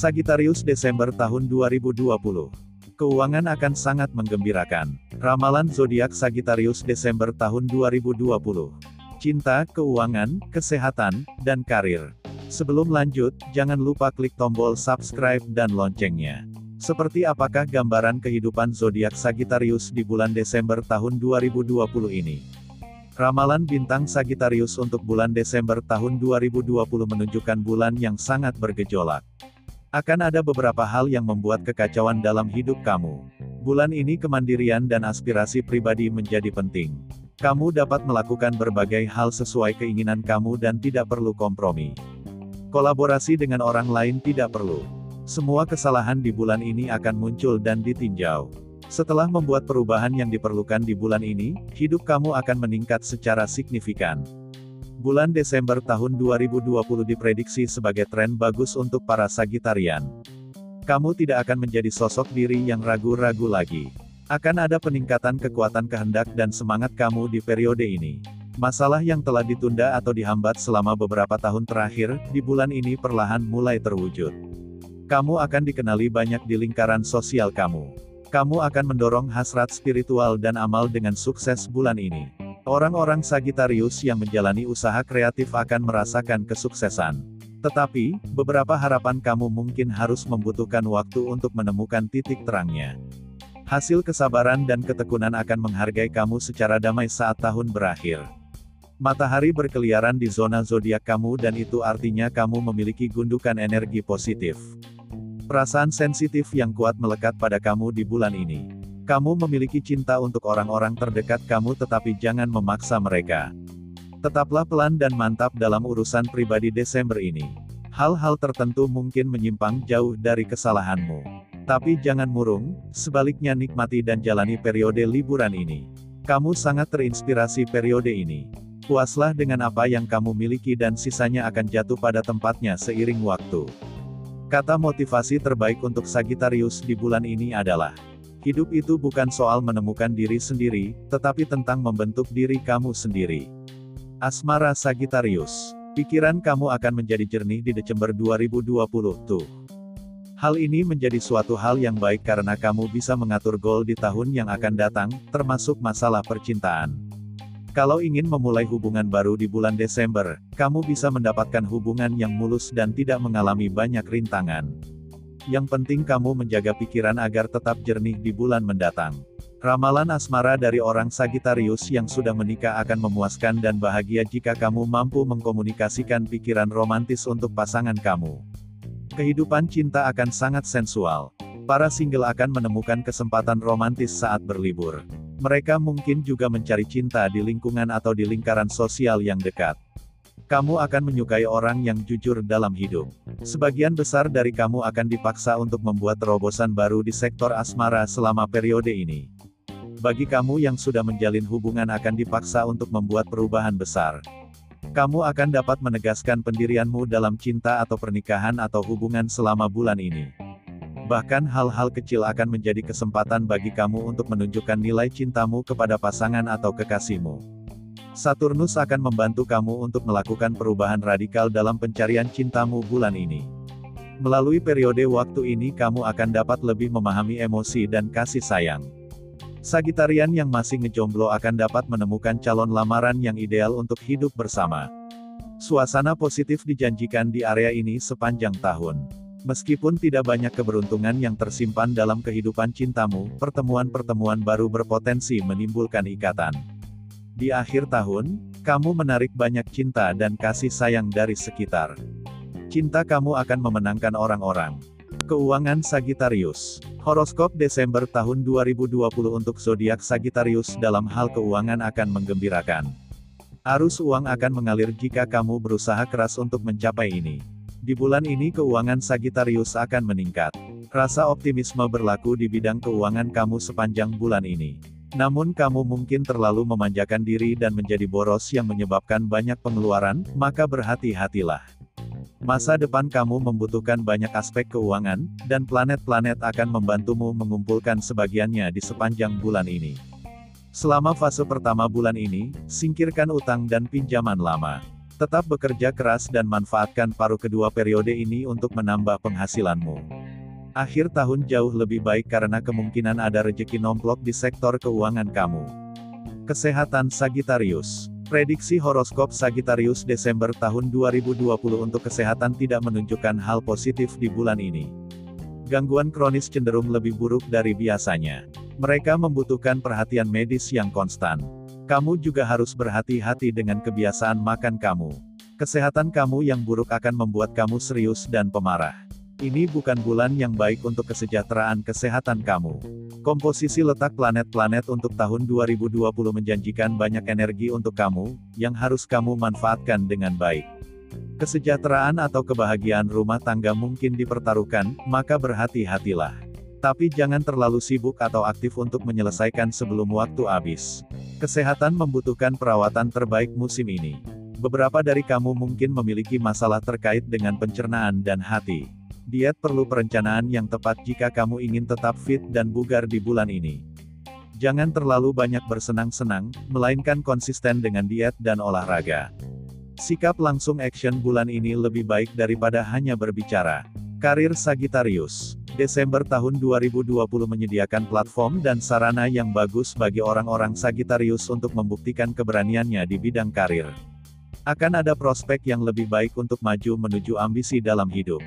Sagitarius Desember tahun 2020. Keuangan akan sangat menggembirakan. Ramalan zodiak Sagitarius Desember tahun 2020. Cinta, keuangan, kesehatan, dan karir. Sebelum lanjut, jangan lupa klik tombol subscribe dan loncengnya. Seperti apakah gambaran kehidupan zodiak Sagitarius di bulan Desember tahun 2020 ini? Ramalan bintang Sagitarius untuk bulan Desember tahun 2020 menunjukkan bulan yang sangat bergejolak. Akan ada beberapa hal yang membuat kekacauan dalam hidup kamu. Bulan ini kemandirian dan aspirasi pribadi menjadi penting. Kamu dapat melakukan berbagai hal sesuai keinginan kamu dan tidak perlu kompromi. Kolaborasi dengan orang lain tidak perlu. Semua kesalahan di bulan ini akan muncul dan ditinjau. Setelah membuat perubahan yang diperlukan di bulan ini, hidup kamu akan meningkat secara signifikan. Bulan Desember tahun 2020 diprediksi sebagai tren bagus untuk para Sagitarian. Kamu tidak akan menjadi sosok diri yang ragu-ragu lagi. Akan ada peningkatan kekuatan kehendak dan semangat kamu di periode ini. Masalah yang telah ditunda atau dihambat selama beberapa tahun terakhir, di bulan ini perlahan mulai terwujud. Kamu akan dikenali banyak di lingkaran sosial kamu. Kamu akan mendorong hasrat spiritual dan amal dengan sukses bulan ini. Orang-orang Sagitarius yang menjalani usaha kreatif akan merasakan kesuksesan. Tetapi, beberapa harapan kamu mungkin harus membutuhkan waktu untuk menemukan titik terangnya. Hasil kesabaran dan ketekunan akan menghargai kamu secara damai saat tahun berakhir. Matahari berkeliaran di zona zodiak kamu dan itu artinya kamu memiliki gundukan energi positif. Perasaan sensitif yang kuat melekat pada kamu di bulan ini. Kamu memiliki cinta untuk orang-orang terdekat kamu tetapi jangan memaksa mereka. Tetaplah pelan dan mantap dalam urusan pribadi Desember ini. Hal-hal tertentu mungkin menyimpang jauh dari kesalahanmu. Tapi jangan murung, sebaliknya nikmati dan jalani periode liburan ini. Kamu sangat terinspirasi periode ini. Puaslah dengan apa yang kamu miliki dan sisanya akan jatuh pada tempatnya seiring waktu. Kata motivasi terbaik untuk Sagittarius di bulan ini adalah Hidup itu bukan soal menemukan diri sendiri, tetapi tentang membentuk diri kamu sendiri. Asmara Sagittarius. Pikiran kamu akan menjadi jernih di Desember 2020, tuh. Hal ini menjadi suatu hal yang baik karena kamu bisa mengatur goal di tahun yang akan datang, termasuk masalah percintaan. Kalau ingin memulai hubungan baru di bulan Desember, kamu bisa mendapatkan hubungan yang mulus dan tidak mengalami banyak rintangan. Yang penting kamu menjaga pikiran agar tetap jernih di bulan mendatang. Ramalan asmara dari orang Sagitarius yang sudah menikah akan memuaskan dan bahagia jika kamu mampu mengkomunikasikan pikiran romantis untuk pasangan kamu. Kehidupan cinta akan sangat sensual. Para single akan menemukan kesempatan romantis saat berlibur. Mereka mungkin juga mencari cinta di lingkungan atau di lingkaran sosial yang dekat. Kamu akan menyukai orang yang jujur dalam hidup. Sebagian besar dari kamu akan dipaksa untuk membuat terobosan baru di sektor asmara selama periode ini. Bagi kamu yang sudah menjalin hubungan akan dipaksa untuk membuat perubahan besar. Kamu akan dapat menegaskan pendirianmu dalam cinta atau pernikahan atau hubungan selama bulan ini. Bahkan hal-hal kecil akan menjadi kesempatan bagi kamu untuk menunjukkan nilai cintamu kepada pasangan atau kekasihmu. Saturnus akan membantu kamu untuk melakukan perubahan radikal dalam pencarian cintamu bulan ini. Melalui periode waktu ini kamu akan dapat lebih memahami emosi dan kasih sayang. Sagitarian yang masih ngejomblo akan dapat menemukan calon lamaran yang ideal untuk hidup bersama. Suasana positif dijanjikan di area ini sepanjang tahun. Meskipun tidak banyak keberuntungan yang tersimpan dalam kehidupan cintamu, pertemuan-pertemuan baru berpotensi menimbulkan ikatan. Di akhir tahun, kamu menarik banyak cinta dan kasih sayang dari sekitar. Cinta kamu akan memenangkan orang-orang. Keuangan Sagittarius. Horoskop Desember tahun 2020 untuk zodiak Sagittarius dalam hal keuangan akan menggembirakan. Arus uang akan mengalir jika kamu berusaha keras untuk mencapai ini. Di bulan ini keuangan Sagittarius akan meningkat. Rasa optimisme berlaku di bidang keuangan kamu sepanjang bulan ini. Namun kamu mungkin terlalu memanjakan diri dan menjadi boros yang menyebabkan banyak pengeluaran, maka berhati-hatilah. Masa depan kamu membutuhkan banyak aspek keuangan, dan planet-planet akan membantumu mengumpulkan sebagiannya di sepanjang bulan ini. Selama fase pertama bulan ini, singkirkan utang dan pinjaman lama. Tetap bekerja keras dan manfaatkan paruh kedua periode ini untuk menambah penghasilanmu. Akhir tahun jauh lebih baik karena kemungkinan ada rejeki nomplok di sektor keuangan kamu. Kesehatan Sagittarius Prediksi horoskop Sagittarius Desember tahun 2020 untuk kesehatan tidak menunjukkan hal positif di bulan ini. Gangguan kronis cenderung lebih buruk dari biasanya. Mereka membutuhkan perhatian medis yang konstan. Kamu juga harus berhati-hati dengan kebiasaan makan kamu. Kesehatan kamu yang buruk akan membuat kamu serius dan pemarah. Ini bukan bulan yang baik untuk kesejahteraan kesehatan kamu. Komposisi letak planet-planet untuk tahun 2020 menjanjikan banyak energi untuk kamu, yang harus kamu manfaatkan dengan baik. Kesejahteraan atau kebahagiaan rumah tangga mungkin dipertaruhkan, maka berhati-hatilah. Tapi jangan terlalu sibuk atau aktif untuk menyelesaikan sebelum waktu habis. Kesehatan membutuhkan perawatan terbaik musim ini. Beberapa dari kamu mungkin memiliki masalah terkait dengan pencernaan dan hati. Diet perlu perencanaan yang tepat jika kamu ingin tetap fit dan bugar di bulan ini. Jangan terlalu banyak bersenang-senang, melainkan konsisten dengan diet dan olahraga. Sikap langsung action bulan ini lebih baik daripada hanya berbicara. Karir Sagittarius Desember tahun 2020 menyediakan platform dan sarana yang bagus bagi orang-orang Sagittarius untuk membuktikan keberaniannya di bidang karir. Akan ada prospek yang lebih baik untuk maju menuju ambisi dalam hidup.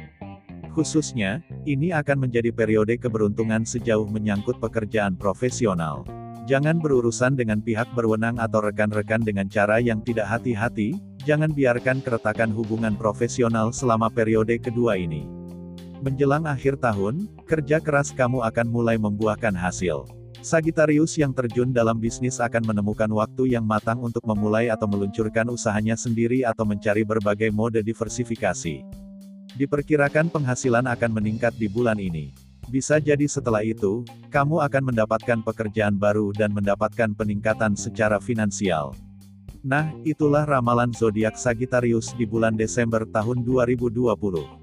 Khususnya, ini akan menjadi periode keberuntungan sejauh menyangkut pekerjaan profesional. Jangan berurusan dengan pihak berwenang atau rekan-rekan dengan cara yang tidak hati-hati, jangan biarkan keretakan hubungan profesional selama periode kedua ini. Menjelang akhir tahun, kerja keras kamu akan mulai membuahkan hasil. Sagitarius yang terjun dalam bisnis akan menemukan waktu yang matang untuk memulai atau meluncurkan usahanya sendiri atau mencari berbagai mode diversifikasi. Diperkirakan penghasilan akan meningkat di bulan ini. Bisa jadi setelah itu, kamu akan mendapatkan pekerjaan baru dan mendapatkan peningkatan secara finansial. Nah, itulah ramalan zodiak Sagitarius di bulan Desember tahun 2020.